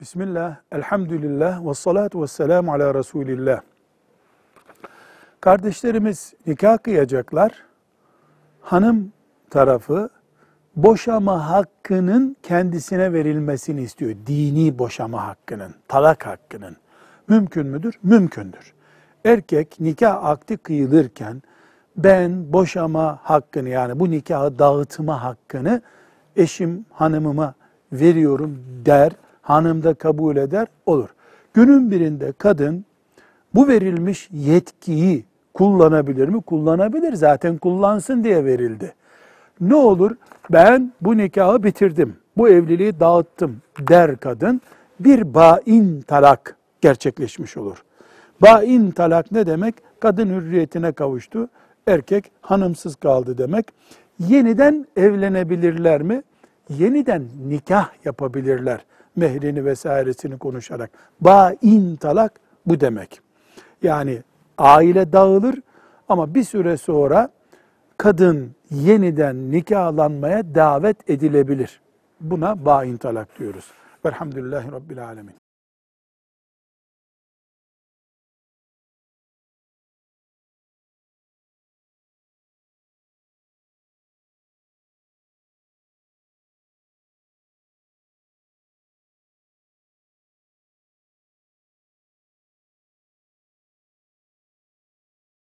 Bismillah, elhamdülillah, ve salatu ve selamu ala Resulillah. Kardeşlerimiz nikah kıyacaklar. Hanım tarafı boşama hakkının kendisine verilmesini istiyor. Dini boşama hakkının, talak hakkının. Mümkün müdür? Mümkündür. Erkek nikah akdi kıyılırken ben boşama hakkını yani bu nikahı dağıtma hakkını eşim hanımıma veriyorum der. Hanım da kabul eder olur. Günün birinde kadın bu verilmiş yetkiyi kullanabilir mi? Kullanabilir. Zaten kullansın diye verildi. Ne olur? Ben bu nikahı bitirdim. Bu evliliği dağıttım der kadın. Bir bain talak gerçekleşmiş olur. Bain talak ne demek? Kadın hürriyetine kavuştu. Erkek hanımsız kaldı demek. Yeniden evlenebilirler mi? Yeniden nikah yapabilirler. Mehrini vesairesini konuşarak. Bain talak bu demek. Yani aile dağılır ama bir süre sonra kadın yeniden nikahlanmaya davet edilebilir. Buna bain talak diyoruz. Velhamdülillahi Rabbil Alemin.